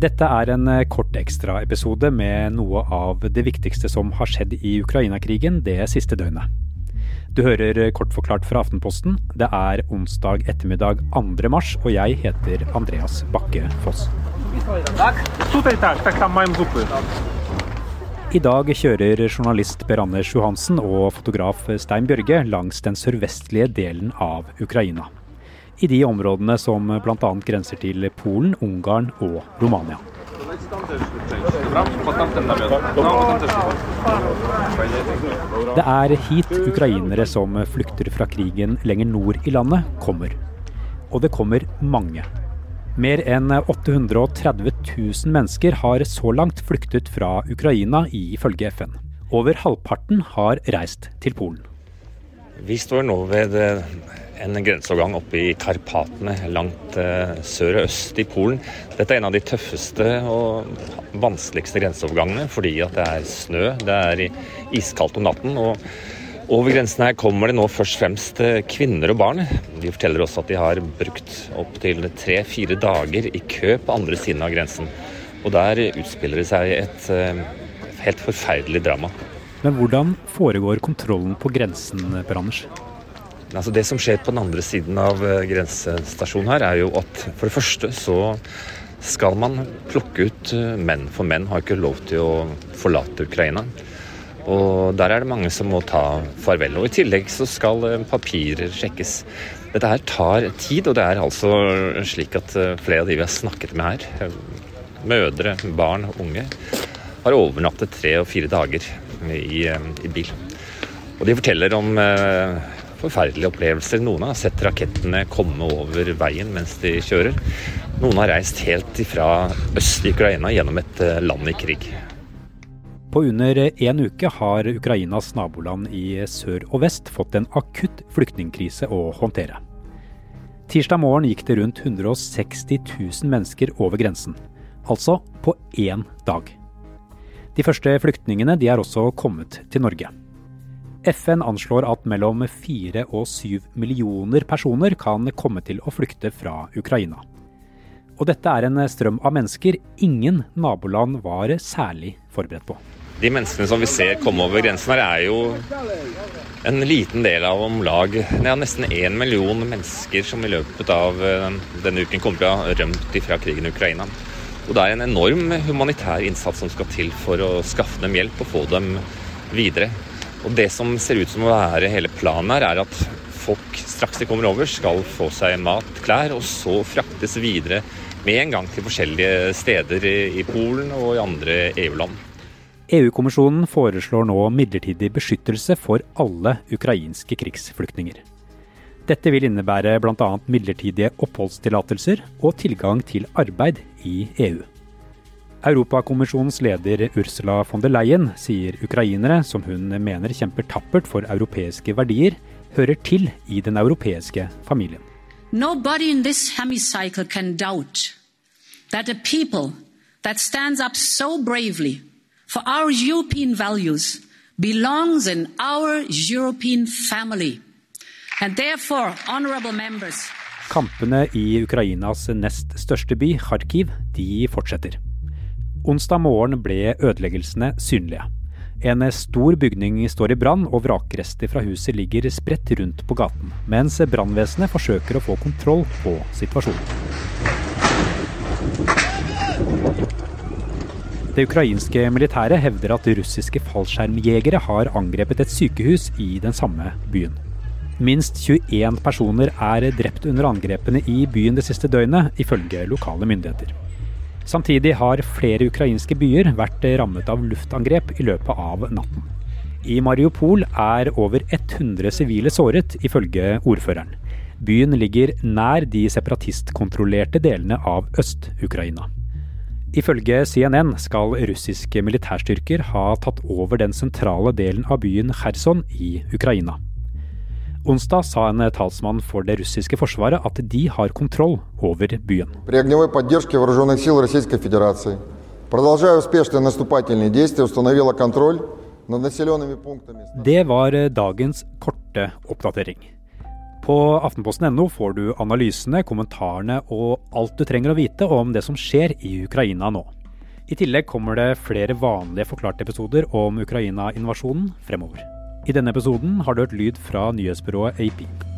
Dette er en eh, kort ekstraepisode med noe av det viktigste som har skjedd i Ukraina-krigen det siste døgnet. Du hører kort forklart fra Aftenposten. Det er onsdag ettermiddag 2. mars, og jeg heter Andreas Bakke Foss. I dag kjører journalist Per Anders Johansen og fotograf Stein Bjørge langs den sørvestlige delen av Ukraina i de områdene som bl.a. grenser til Polen, Ungarn og Romania. Det er hit ukrainere som flykter fra krigen lenger nord i landet, kommer. Og det kommer mange. Mer enn 830 000 mennesker har så langt flyktet fra Ukraina, ifølge FN. Over halvparten har reist til Polen. Vi står nå ved en grenseovergang oppe i Karpatene, langt eh, sør og øst i Polen. Dette er en av de tøffeste og vanskeligste grenseovergangene fordi at det er snø, det er iskaldt om natten. og over grensen her kommer det nå først og fremst eh, kvinner og barn. De forteller også at de har brukt opptil tre-fire dager i kø på andre siden av grensen. Og der utspiller det seg et eh, helt forferdelig drama. Men hvordan foregår kontrollen på grensen, Per Anders? Altså det som skjer på den andre siden av eh, grensestasjonen her, er jo at for det første så skal man plukke ut eh, menn, for menn har ikke lov til å forlate Ukraina. Og der er det mange som må ta farvel. Og i tillegg så skal eh, papirer sjekkes. Dette her tar tid, og det er altså slik at flere av de vi har snakket med her, mødre, barn, unge, har overnattet tre og fire dager i, i bil. Og de forteller om forferdelige opplevelser. Noen har sett rakettene komme over veien mens de kjører. Noen har reist helt fra øst i Ukraina gjennom et eh, land i krig. På under én uke har Ukrainas naboland i sør og vest fått en akutt flyktningkrise å håndtere. Tirsdag morgen gikk det rundt 160 000 mennesker over grensen. Altså på én dag. De første flyktningene de er også kommet til Norge. FN anslår at mellom fire og syv millioner personer kan komme til å flykte fra Ukraina. Og dette er en strøm av mennesker ingen naboland var særlig forberedt på. De menneskene som vi ser komme over grensen her, er jo en liten del av om lag ja, nesten én million mennesker som i løpet av eh, denne uken kommer til å ha rømt fra krigen i Ukraina. Og det er en enorm humanitær innsats som skal til for å skaffe dem hjelp og få dem videre. Og Det som ser ut som å være hele planen her, er at folk straks de kommer over, skal få seg mat, klær, og så fraktes videre med en gang til forskjellige steder i Polen og i andre EU-land. EU-kommisjonen foreslår nå midlertidig beskyttelse for alle ukrainske krigsflyktninger. Dette vil innebære bl.a. midlertidige oppholdstillatelser og tilgang til arbeid i EU. Europakommisjonens leder Ursula von der Leyen sier ukrainere, som hun mener kjemper tappert for europeiske verdier, hører til i den europeiske familien. Nobody in this hemicycle can doubt that a people that stands up so bravely for our European values belongs in our European family. And therefore, honorable members Kampene i Ukrainas nest største by, Kharkiv, de fortsetter. Onsdag morgen ble ødeleggelsene synlige. En stor bygning står i brann, og vrakrester fra huset ligger spredt rundt på gaten, mens brannvesenet forsøker å få kontroll på situasjonen. Det ukrainske militæret hevder at russiske fallskjermjegere har angrepet et sykehus i den samme byen. Minst 21 personer er drept under angrepene i byen det siste døgnet, ifølge lokale myndigheter. Samtidig har flere ukrainske byer vært rammet av luftangrep i løpet av natten. I Mariupol er over 100 sivile såret, ifølge ordføreren. Byen ligger nær de separatistkontrollerte delene av Øst-Ukraina. Ifølge CNN skal russiske militærstyrker ha tatt over den sentrale delen av byen Kherson i Ukraina. Onsdag sa en talsmann for det russiske forsvaret at de har kontroll over byen. Det var eh, dagens korte oppdatering. På aftenposten.no får du analysene, kommentarene og alt du trenger å vite om det som skjer i Ukraina nå. I tillegg kommer det flere vanlige forklarte episoder om Ukraina-invasjonen fremover. I denne episoden har du hørt lyd fra nyhetsbyrået AP.